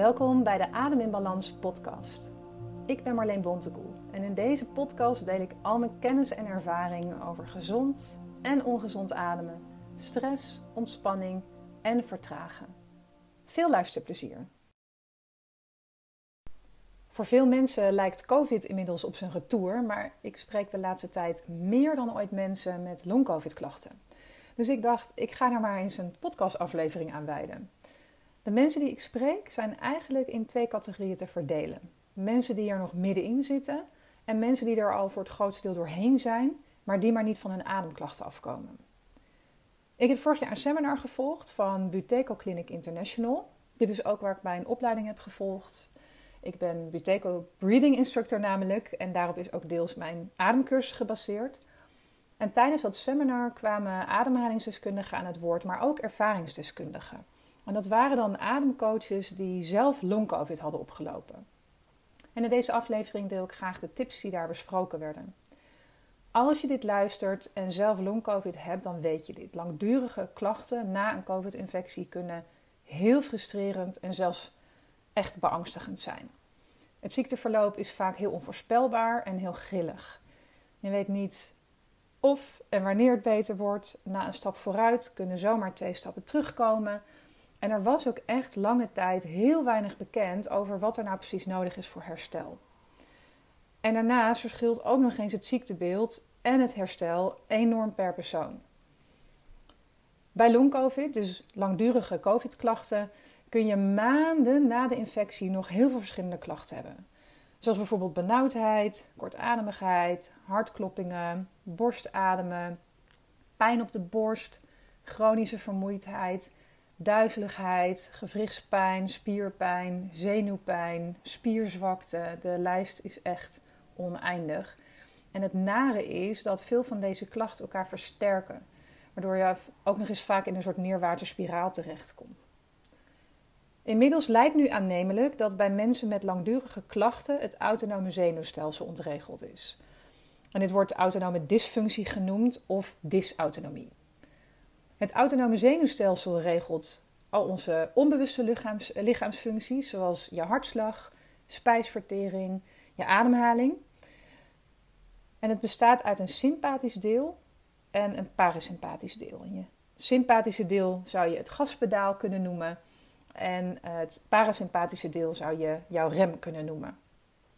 Welkom bij de Adem in Balans podcast. Ik ben Marleen Bontekoe en in deze podcast deel ik al mijn kennis en ervaring over gezond en ongezond ademen, stress, ontspanning en vertragen. Veel luisterplezier. Voor veel mensen lijkt COVID inmiddels op zijn retour, maar ik spreek de laatste tijd meer dan ooit mensen met long-COVID-klachten. Dus ik dacht, ik ga daar maar eens een podcastaflevering aan wijden. De mensen die ik spreek zijn eigenlijk in twee categorieën te verdelen. Mensen die er nog middenin zitten en mensen die er al voor het grootste deel doorheen zijn, maar die maar niet van hun ademklachten afkomen. Ik heb vorig jaar een seminar gevolgd van Buteco Clinic International. Dit is ook waar ik mijn opleiding heb gevolgd. Ik ben Buteco Breathing Instructor namelijk en daarop is ook deels mijn ademcursus gebaseerd. En tijdens dat seminar kwamen ademhalingsdeskundigen aan het woord, maar ook ervaringsdeskundigen. En dat waren dan ademcoaches die zelf long-covid hadden opgelopen. En in deze aflevering deel ik graag de tips die daar besproken werden. Als je dit luistert en zelf long-covid hebt, dan weet je dit. Langdurige klachten na een covid-infectie kunnen heel frustrerend en zelfs echt beangstigend zijn. Het ziekteverloop is vaak heel onvoorspelbaar en heel grillig. Je weet niet of en wanneer het beter wordt. Na een stap vooruit kunnen zomaar twee stappen terugkomen. En er was ook echt lange tijd heel weinig bekend over wat er nou precies nodig is voor herstel. En daarnaast verschilt ook nog eens het ziektebeeld en het herstel enorm per persoon. Bij long-covid, dus langdurige covid-klachten, kun je maanden na de infectie nog heel veel verschillende klachten hebben. Zoals bijvoorbeeld benauwdheid, kortademigheid, hartkloppingen, borstademen, pijn op de borst, chronische vermoeidheid, duizeligheid, gewrichtspijn, spierpijn, zenuwpijn, spierzwakte. De lijst is echt oneindig. En het nare is dat veel van deze klachten elkaar versterken, waardoor je ook nog eens vaak in een soort neerwaartse spiraal terechtkomt. Inmiddels lijkt nu aannemelijk dat bij mensen met langdurige klachten het autonome zenuwstelsel ontregeld is. En dit wordt autonome dysfunctie genoemd of dysautonomie. Het autonome zenuwstelsel regelt al onze onbewuste lichaams, lichaamsfuncties, zoals je hartslag, spijsvertering, je ademhaling. En het bestaat uit een sympathisch deel en een parasympathisch deel. je sympathische deel zou je het gaspedaal kunnen noemen. En het parasympathische deel zou je jouw rem kunnen noemen.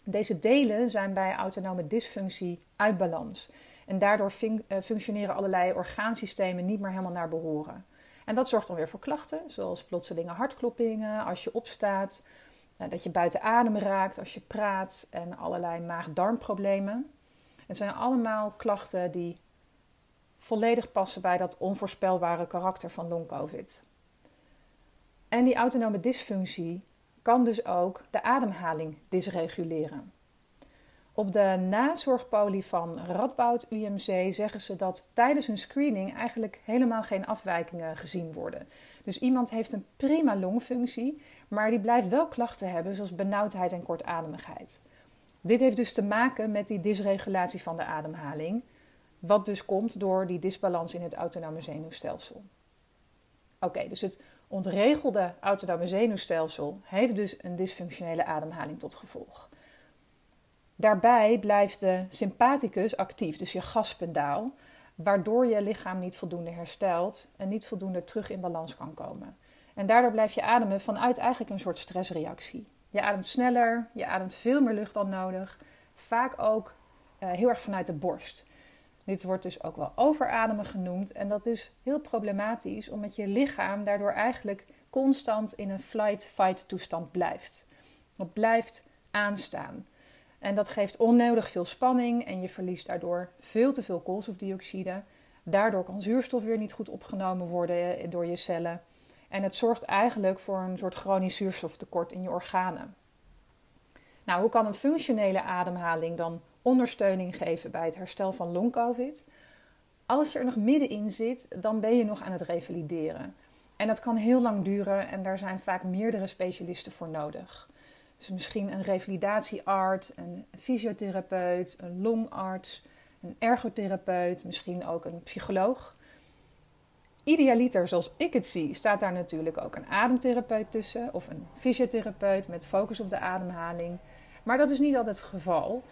Deze delen zijn bij autonome dysfunctie uit balans. En daardoor eh, functioneren allerlei orgaansystemen niet meer helemaal naar behoren. En dat zorgt dan weer voor klachten, zoals plotselinge hartkloppingen als je opstaat, eh, dat je buiten adem raakt als je praat en allerlei maag-darmproblemen. Het zijn allemaal klachten die volledig passen bij dat onvoorspelbare karakter van long-covid. En die autonome dysfunctie kan dus ook de ademhaling dysreguleren. Op de nazorgpolie van Radboud UMC zeggen ze dat tijdens een screening eigenlijk helemaal geen afwijkingen gezien worden. Dus iemand heeft een prima longfunctie, maar die blijft wel klachten hebben zoals benauwdheid en kortademigheid. Dit heeft dus te maken met die dysregulatie van de ademhaling, wat dus komt door die disbalans in het autonome zenuwstelsel. Oké, dus het ontregelde autonome zenuwstelsel heeft dus een dysfunctionele ademhaling tot gevolg. Daarbij blijft de sympathicus actief, dus je gaspedaal, waardoor je lichaam niet voldoende herstelt en niet voldoende terug in balans kan komen. En daardoor blijf je ademen vanuit eigenlijk een soort stressreactie. Je ademt sneller, je ademt veel meer lucht dan nodig, vaak ook uh, heel erg vanuit de borst. Dit wordt dus ook wel overademen genoemd en dat is heel problematisch omdat je lichaam daardoor eigenlijk constant in een flight-fight toestand blijft. Het blijft aanstaan. En dat geeft onnodig veel spanning en je verliest daardoor veel te veel koolstofdioxide. Daardoor kan zuurstof weer niet goed opgenomen worden door je cellen. En het zorgt eigenlijk voor een soort chronisch zuurstoftekort in je organen. Nou, hoe kan een functionele ademhaling dan ondersteuning geven bij het herstel van long-covid? Als je er nog middenin zit, dan ben je nog aan het revalideren. En dat kan heel lang duren en daar zijn vaak meerdere specialisten voor nodig. Dus misschien een revalidatiearts, een fysiotherapeut, een longarts, een ergotherapeut, misschien ook een psycholoog. idealiter zoals ik het zie, staat daar natuurlijk ook een ademtherapeut tussen of een fysiotherapeut met focus op de ademhaling. Maar dat is niet altijd het geval.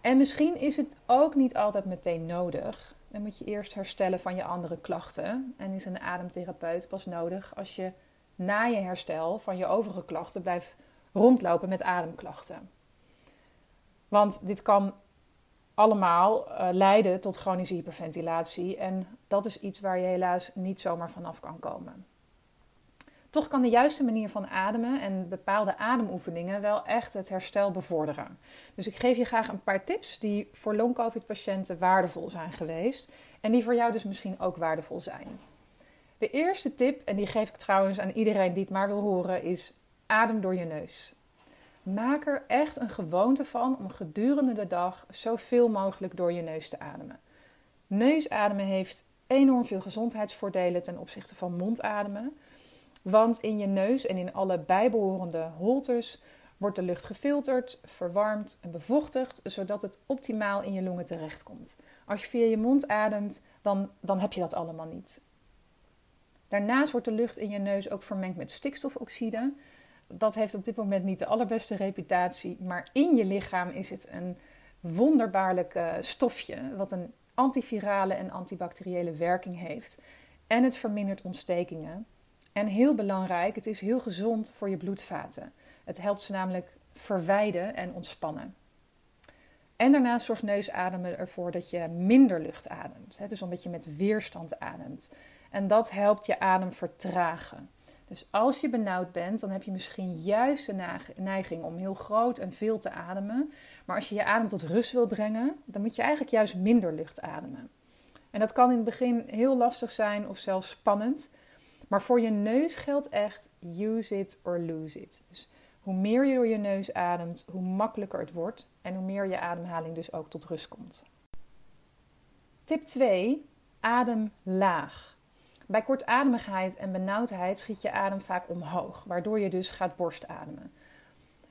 En misschien is het ook niet altijd meteen nodig. Dan moet je eerst herstellen van je andere klachten. En is een ademtherapeut pas nodig als je na je herstel van je overige klachten blijft rondlopen met ademklachten. Want dit kan allemaal uh, leiden tot chronische hyperventilatie. En dat is iets waar je helaas niet zomaar vanaf kan komen. Toch kan de juiste manier van ademen en bepaalde ademoefeningen wel echt het herstel bevorderen. Dus ik geef je graag een paar tips die voor long-covid-patiënten waardevol zijn geweest en die voor jou dus misschien ook waardevol zijn. De eerste tip, en die geef ik trouwens aan iedereen die het maar wil horen, is adem door je neus. Maak er echt een gewoonte van om gedurende de dag zoveel mogelijk door je neus te ademen. Neusademen heeft enorm veel gezondheidsvoordelen ten opzichte van mondademen. Want in je neus en in alle bijbehorende holtes wordt de lucht gefilterd, verwarmd en bevochtigd, zodat het optimaal in je longen terechtkomt. Als je via je mond ademt, dan, dan heb je dat allemaal niet. Daarnaast wordt de lucht in je neus ook vermengd met stikstofoxide. Dat heeft op dit moment niet de allerbeste reputatie, maar in je lichaam is het een wonderbaarlijk stofje wat een antivirale en antibacteriële werking heeft. En het vermindert ontstekingen. En heel belangrijk, het is heel gezond voor je bloedvaten. Het helpt ze namelijk verwijden en ontspannen. En daarnaast zorgt neusademen ervoor dat je minder lucht ademt. Dus omdat je met weerstand ademt. En dat helpt je adem vertragen. Dus als je benauwd bent, dan heb je misschien juist de neiging om heel groot en veel te ademen. Maar als je je adem tot rust wil brengen, dan moet je eigenlijk juist minder lucht ademen. En dat kan in het begin heel lastig zijn of zelfs spannend. Maar voor je neus geldt echt use it or lose it. Dus hoe meer je door je neus ademt, hoe makkelijker het wordt en hoe meer je ademhaling dus ook tot rust komt. Tip 2. Adem laag. Bij kortademigheid en benauwdheid schiet je adem vaak omhoog, waardoor je dus gaat borstademen.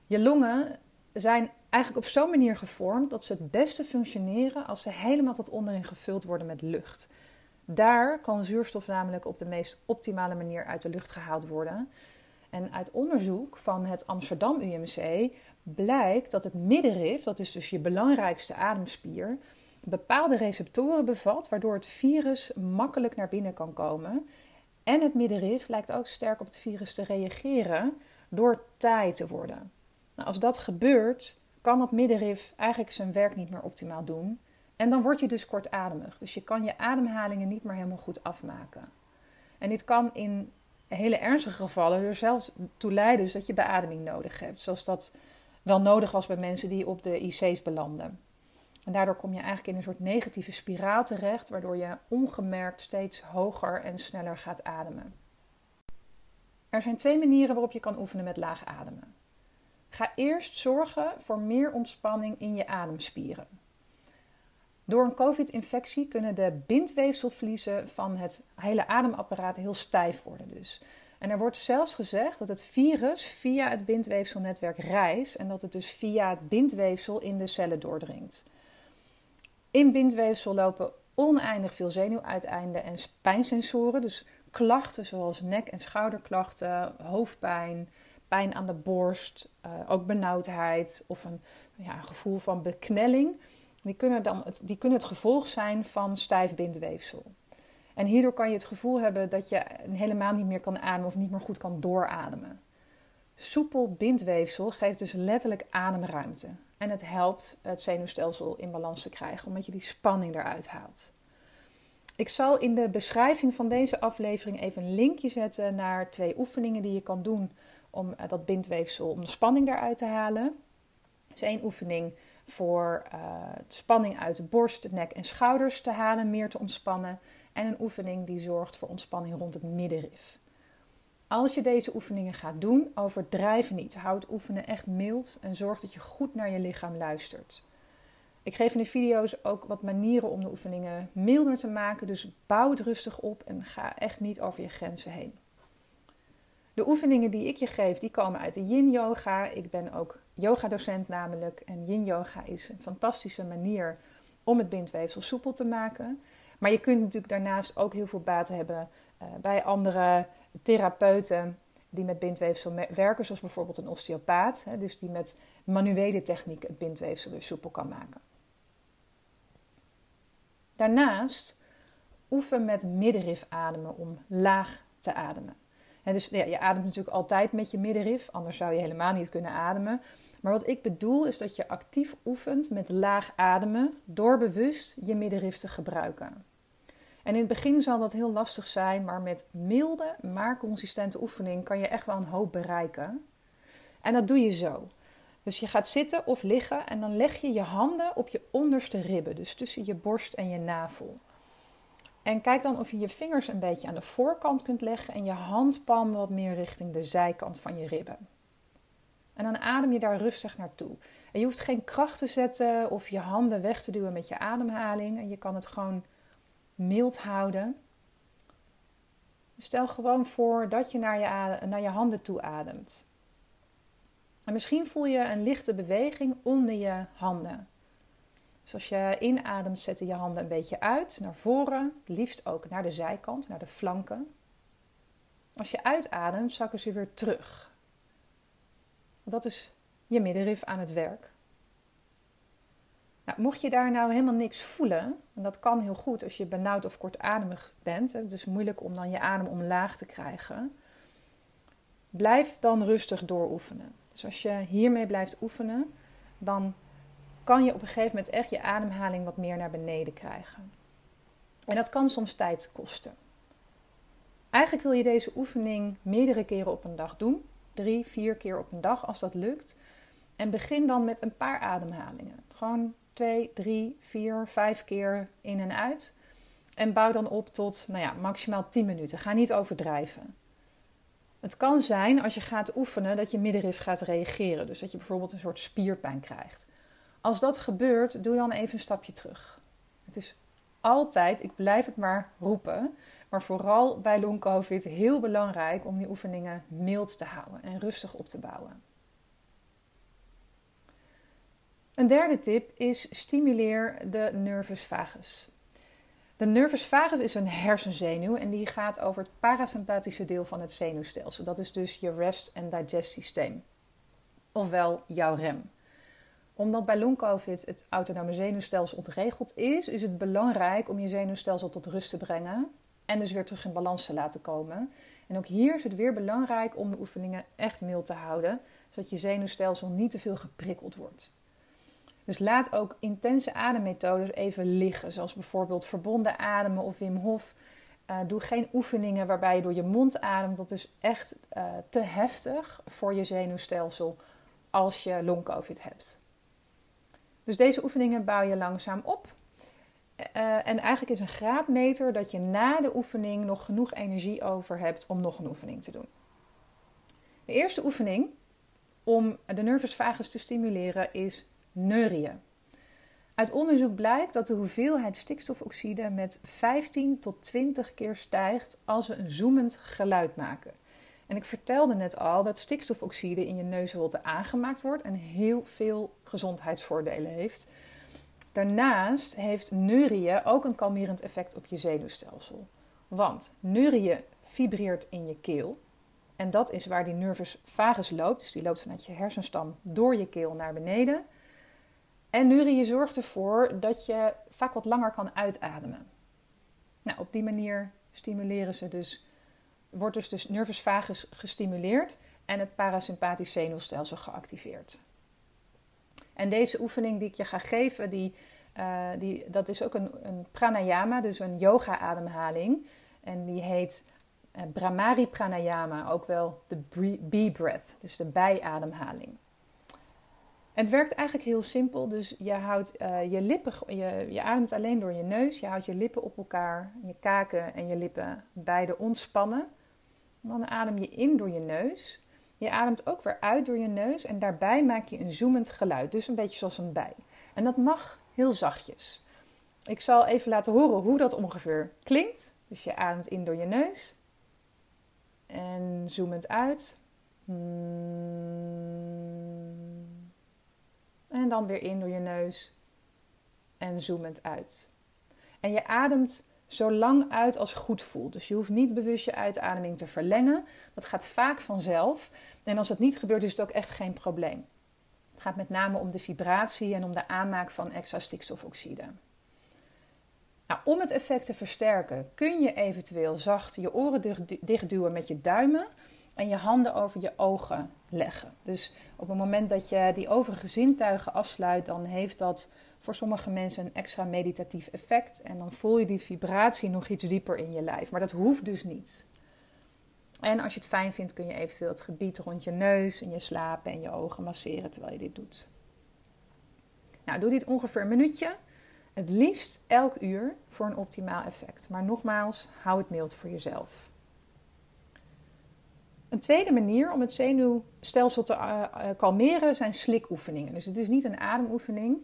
Je longen zijn eigenlijk op zo'n manier gevormd dat ze het beste functioneren als ze helemaal tot onderin gevuld worden met lucht. Daar kan zuurstof namelijk op de meest optimale manier uit de lucht gehaald worden. En uit onderzoek van het Amsterdam UMC blijkt dat het middenrif, dat is dus je belangrijkste ademspier, bepaalde receptoren bevat waardoor het virus makkelijk naar binnen kan komen. En het middenrif lijkt ook sterk op het virus te reageren door taai te worden. Nou, als dat gebeurt, kan dat middenrif eigenlijk zijn werk niet meer optimaal doen. En dan word je dus kortademig. Dus je kan je ademhalingen niet meer helemaal goed afmaken. En dit kan in hele ernstige gevallen er zelfs toe leiden dus dat je beademing nodig hebt. Zoals dat wel nodig was bij mensen die op de IC's belanden. En daardoor kom je eigenlijk in een soort negatieve spiraal terecht, waardoor je ongemerkt steeds hoger en sneller gaat ademen. Er zijn twee manieren waarop je kan oefenen met laag ademen. Ga eerst zorgen voor meer ontspanning in je ademspieren. Door een COVID-infectie kunnen de bindweefselvliezen van het hele ademapparaat heel stijf worden dus. En er wordt zelfs gezegd dat het virus via het bindweefselnetwerk reist en dat het dus via het bindweefsel in de cellen doordringt. In bindweefsel lopen oneindig veel zenuwuiteinden en pijnsensoren, dus klachten zoals nek- en schouderklachten, hoofdpijn, pijn aan de borst, uh, ook benauwdheid of een, ja, gevoel van beknelling die kunnen, dan die kunnen het gevolg zijn van stijf bindweefsel. En hierdoor kan je het gevoel hebben dat je helemaal niet meer kan ademen of niet meer goed kan doorademen. Soepel bindweefsel geeft dus letterlijk ademruimte. En het helpt het zenuwstelsel in balans te krijgen, omdat je die spanning eruit haalt. Ik zal in de beschrijving van deze aflevering even een linkje zetten naar twee oefeningen die je kan doen om eh, dat bindweefsel, om de spanning eruit te halen. Dus één oefening voor uh, spanning uit de borst, nek en schouders te halen, meer te ontspannen. En een oefening die zorgt voor ontspanning rond het middenrif. Als je deze oefeningen gaat doen, overdrijf niet. Houd oefenen echt mild en zorg dat je goed naar je lichaam luistert. Ik geef in de video's ook wat manieren om de oefeningen milder te maken. Dus bouw het rustig op en ga echt niet over je grenzen heen. De oefeningen die ik je geef, die komen uit de yin yoga. Ik ben ook yogadocent namelijk. En yin yoga is een fantastische manier om het bindweefsel soepel te maken. Maar je kunt natuurlijk daarnaast ook heel veel baat hebben bij andere therapeuten die met bindweefsel werken, zoals bijvoorbeeld een osteopaat, hè, dus die met manuele techniek het bindweefsel weer soepel kan maken. Daarnaast oefen met middenrif ademen om laag te ademen. dus ja, je ademt natuurlijk altijd met je middenrif, anders zou je helemaal niet kunnen ademen. Maar wat ik bedoel is dat je actief oefent met laag ademen door bewust je middenrif te gebruiken. En in het begin zal dat heel lastig zijn, maar met milde, maar consistente oefening kan je echt wel een hoop bereiken. En dat doe je zo. Dus je gaat zitten of liggen en dan leg je je handen op je onderste ribben, dus tussen je borst en je navel. En kijk dan of je je vingers een beetje aan de voorkant kunt leggen en je handpalm wat meer richting de zijkant van je ribben. En dan adem je daar rustig naartoe. En je hoeft geen kracht te zetten of je handen weg te duwen met je ademhaling. En je kan het gewoon mild houden. Stel gewoon voor dat je naar je, naar je handen toe ademt. En misschien voel je een lichte beweging onder je handen. Dus als je inademt, zetten je handen een beetje uit, naar voren, liefst ook naar de zijkant, naar de flanken. Als je uitademt, zakken ze weer terug. Dat is je middenrif aan het werk. Nou, mocht je daar nou helemaal niks voelen, en dat kan heel goed als je benauwd of kortademig bent, het is moeilijk om dan je adem omlaag te krijgen, blijf dan rustig dooroefenen. Dus als je hiermee blijft oefenen, dan kan je op een gegeven moment echt je ademhaling wat meer naar beneden krijgen. En dat kan soms tijd kosten. Eigenlijk wil je deze oefening meerdere keren op een dag doen. Drie, vier keer op een dag als dat lukt. En begin dan met een paar ademhalingen. Gewoon twee, drie, vier, vijf keer in en uit. En bouw dan op tot nou ja, maximaal 10 minuten. Ga niet overdrijven. Het kan zijn als je gaat oefenen dat je middenrif gaat reageren. Dus dat je bijvoorbeeld een soort spierpijn krijgt. Als dat gebeurt, doe dan even een stapje terug. Het is altijd, ik blijf het maar roepen, maar vooral bij long COVID heel belangrijk om die oefeningen mild te houden en rustig op te bouwen. Een derde tip is stimuleer de nervus vagus. De nervus vagus is een hersenzenuw en die gaat over het parasympathische deel van het zenuwstelsel. Dat is dus je rest- en digest systeem. Ofwel jouw rem. Omdat bij long-covid het autonome zenuwstelsel ontregeld is, is het belangrijk om je zenuwstelsel tot rust te brengen en dus weer terug in balans te laten komen. En ook hier is het weer belangrijk om de oefeningen echt mild te houden, zodat je zenuwstelsel niet te veel geprikkeld wordt. Dus laat ook intense ademmethodes even liggen, zoals bijvoorbeeld verbonden ademen of Wim Hof. Uh, doe geen oefeningen waarbij je door je mond ademt. Dat is echt uh, te heftig voor je zenuwstelsel als je long-covid hebt. Dus deze oefeningen bouw je langzaam op. Uh, en eigenlijk is een graadmeter dat je na de oefening nog genoeg energie over hebt om nog een oefening te doen. De eerste oefening om de nervus vagus te stimuleren is neurien. Uit onderzoek blijkt dat de hoeveelheid stikstofoxide met 15 tot 20 keer stijgt als we een zoemend geluid maken. En ik vertelde net al dat stikstofoxide in je neusholte aangemaakt wordt en heel veel gezondheidsvoordelen heeft. Daarnaast heeft neurieën ook een kalmerend effect op je zenuwstelsel. Want neurieën vibreert in je keel. En dat is waar die nervus vagus loopt. Dus die loopt vanuit je hersenstam door je keel naar beneden. En neurieën zorgt ervoor dat je vaak wat langer kan uitademen. Nou, op die manier stimuleren ze dus, wordt dus, dus nervus vagus gestimuleerd en het parasympathisch zenuwstelsel geactiveerd. En deze oefening die ik je ga geven, die, uh, die, dat is ook een, een pranayama, dus een yoga-ademhaling. En die heet uh, Brahmari Pranayama, ook wel de bee breath, dus de bijademhaling. Het werkt eigenlijk heel simpel. Dus je houdt uh, je lippen, je, je ademt alleen door je neus. Je houdt je lippen op elkaar, je kaken en je lippen beide ontspannen. Dan adem je in door je neus. Je ademt ook weer uit door je neus en daarbij maak je een zoemend geluid. Dus een beetje zoals een bij. En dat mag heel zachtjes. Ik zal even laten horen hoe dat ongeveer klinkt. Dus je ademt in door je neus. En zoemend uit. Hmm. Dan weer in door je neus. En zoemend uit. En je ademt zo lang uit als goed voelt. Dus je hoeft niet bewust je uitademing te verlengen. Dat gaat vaak vanzelf. En als dat niet gebeurt, is het ook echt geen probleem. Het gaat met name om de vibratie en om de aanmaak van extra stikstofoxide. Nou, om het effect te versterken kun je eventueel zacht je oren dichtduwen met je duimen en je handen over je ogen leggen. Dus op het moment dat je die overige zintuigen afsluit, dan heeft dat voor sommige mensen een extra meditatief effect. En dan voel je die vibratie nog iets dieper in je lijf. Maar dat hoeft dus niet. En als je het fijn vindt, kun je eventueel het gebied rond je neus en je slapen en je ogen masseren terwijl je dit doet. Nou, doe dit ongeveer een minuutje. Het liefst elk uur voor een optimaal effect. Maar nogmaals, hou het mild voor jezelf. Een tweede manier om het zenuwstelsel te uh, kalmeren zijn slikoefeningen. Dus het is niet een ademoefening.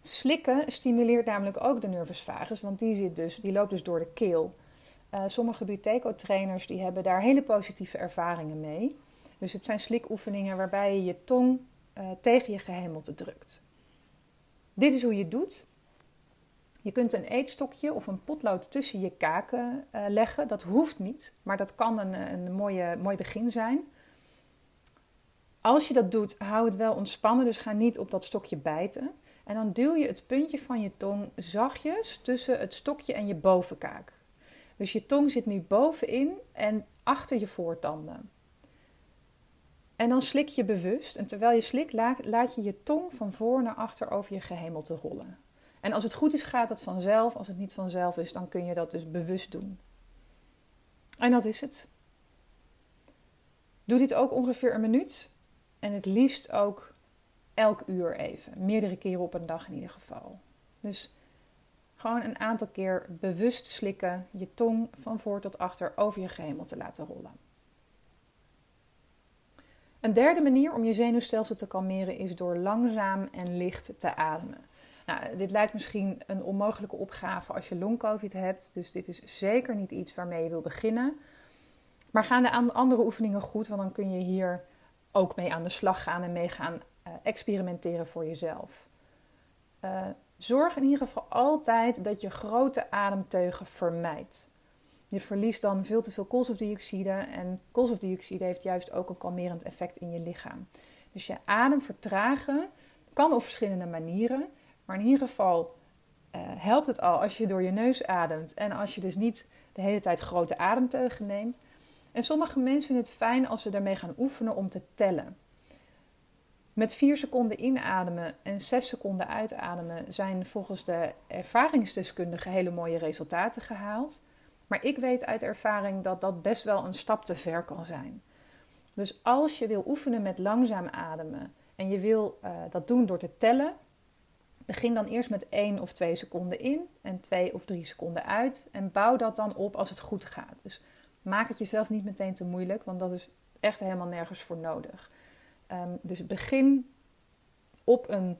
Slikken stimuleert namelijk ook de nervus vagus, want die, zit dus, die loopt dus door de keel. Uh, sommige Buteco-trainers die hebben daar hele positieve ervaringen mee. Dus het zijn slikoefeningen waarbij je je tong tegen je gehemelte drukt. Dit is hoe je het doet. Je kunt een eetstokje of een potlood tussen je kaken uh, leggen. Dat hoeft niet, maar dat kan een, een mooie, mooi begin zijn. Als je dat doet, hou het wel ontspannen, dus ga niet op dat stokje bijten. En dan duw je het puntje van je tong zachtjes tussen het stokje en je bovenkaak. Dus je tong zit nu bovenin en achter je voortanden. En dan slik je bewust. En terwijl je slikt, laat je je tong van voor naar achter over je gehemelte rollen. En als het goed is, gaat dat vanzelf. Als het niet vanzelf is, dan kun je dat dus bewust doen. En dat is het. Doe dit ook ongeveer een minuut. En het liefst ook elk uur even. Meerdere keren op een dag in ieder geval. Dus gewoon een aantal keer bewust slikken. Je tong van voor tot achter over je gehemel te laten rollen. Een derde manier om je zenuwstelsel te kalmeren is door langzaam en licht te ademen. Nou, dit lijkt misschien een onmogelijke opgave als je long-covid hebt. Dus dit is zeker niet iets waarmee je wil beginnen. Maar gaan de andere oefeningen goed, want dan kun je hier ook mee aan de slag gaan en mee gaan uh, experimenteren voor jezelf. Uh, zorg in ieder geval altijd dat je grote ademteugen vermijdt. Je verliest dan veel te veel koolstofdioxide en koolstofdioxide heeft juist ook een kalmerend effect in je lichaam. Dus je adem vertragen kan op verschillende manieren. Maar in ieder geval uh, helpt het al als je door je neus ademt en als je dus niet de hele tijd grote ademteugen neemt. En sommige mensen vinden het fijn als ze daarmee gaan oefenen om te tellen. Met 4 seconden inademen en 6 seconden uitademen zijn volgens de ervaringsdeskundigen hele mooie resultaten gehaald. Maar ik weet uit ervaring dat dat best wel een stap te ver kan zijn. Dus als je wil oefenen met langzaam ademen en je wil uh, dat doen door te tellen, Begin dan eerst met 1 of 2 seconden in en 2 of 3 seconden uit. En bouw dat dan op als het goed gaat. Dus maak het jezelf niet meteen te moeilijk, want dat is echt helemaal nergens voor nodig. Um, dus begin op een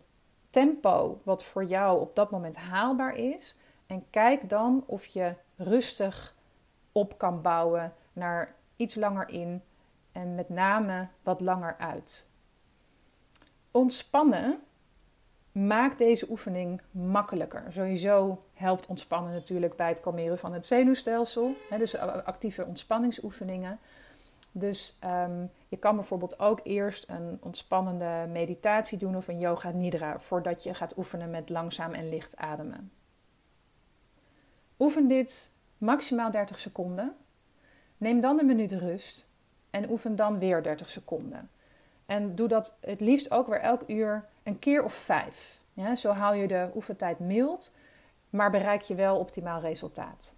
tempo wat voor jou op dat moment haalbaar is. En kijk dan of je rustig op kan bouwen naar iets langer in en met name wat langer uit. Ontspannen maak deze oefening makkelijker. Sowieso helpt ontspannen natuurlijk bij het kalmeren van het zenuwstelsel. Dus actieve ontspanningsoefeningen. Dus um, je kan bijvoorbeeld ook eerst een ontspannende meditatie doen of een yoga nidra voordat je gaat oefenen met langzaam en licht ademen. Oefen dit maximaal 30 seconden. Neem dan een minuut rust en oefen dan weer 30 seconden. En doe dat het liefst ook weer elk uur een keer of vijf. Ja, zo hou je de oefentijd mild, maar bereik je wel optimaal resultaat.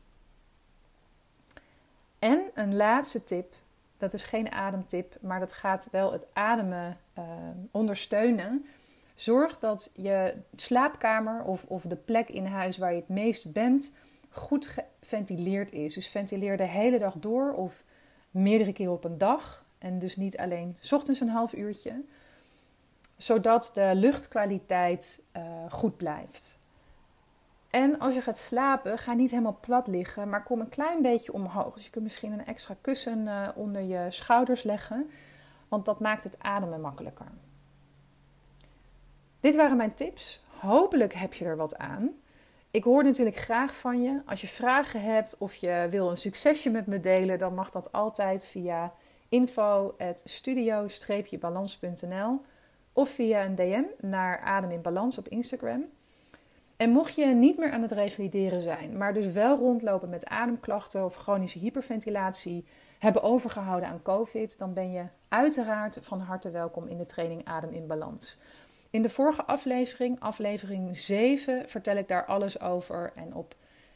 En een laatste tip, dat is geen ademtip, maar dat gaat wel het ademen uh, ondersteunen. Zorg dat je slaapkamer of, of de plek in huis waar je het meest bent goed geventileerd is. Dus ventileer de hele dag door of meerdere keer op een dag. En dus niet alleen ochtends een half uurtje zodat de luchtkwaliteit uh, goed blijft. En als je gaat slapen, ga niet helemaal plat liggen, maar kom een klein beetje omhoog. Dus je kunt misschien een extra kussen uh, onder je schouders leggen, want dat maakt het ademen makkelijker. Dit waren mijn tips. Hopelijk heb je er wat aan. Ik hoor natuurlijk graag van je. Als je vragen hebt of je wil een succesje met me delen, dan mag dat altijd via info.studio-balans.nl of via een DM naar Adem in Balans op Instagram. En mocht je niet meer aan het revalideren zijn, maar dus wel rondlopen met ademklachten of chronische hyperventilatie, hebben overgehouden aan COVID, dan ben je uiteraard van harte welkom in de training Adem in Balans. In de vorige aflevering, aflevering 7, vertel ik daar alles over. En op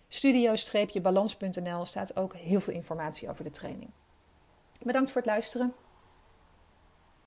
studio-balans.nl staat ook heel veel informatie over de training. Bedankt voor het luisteren.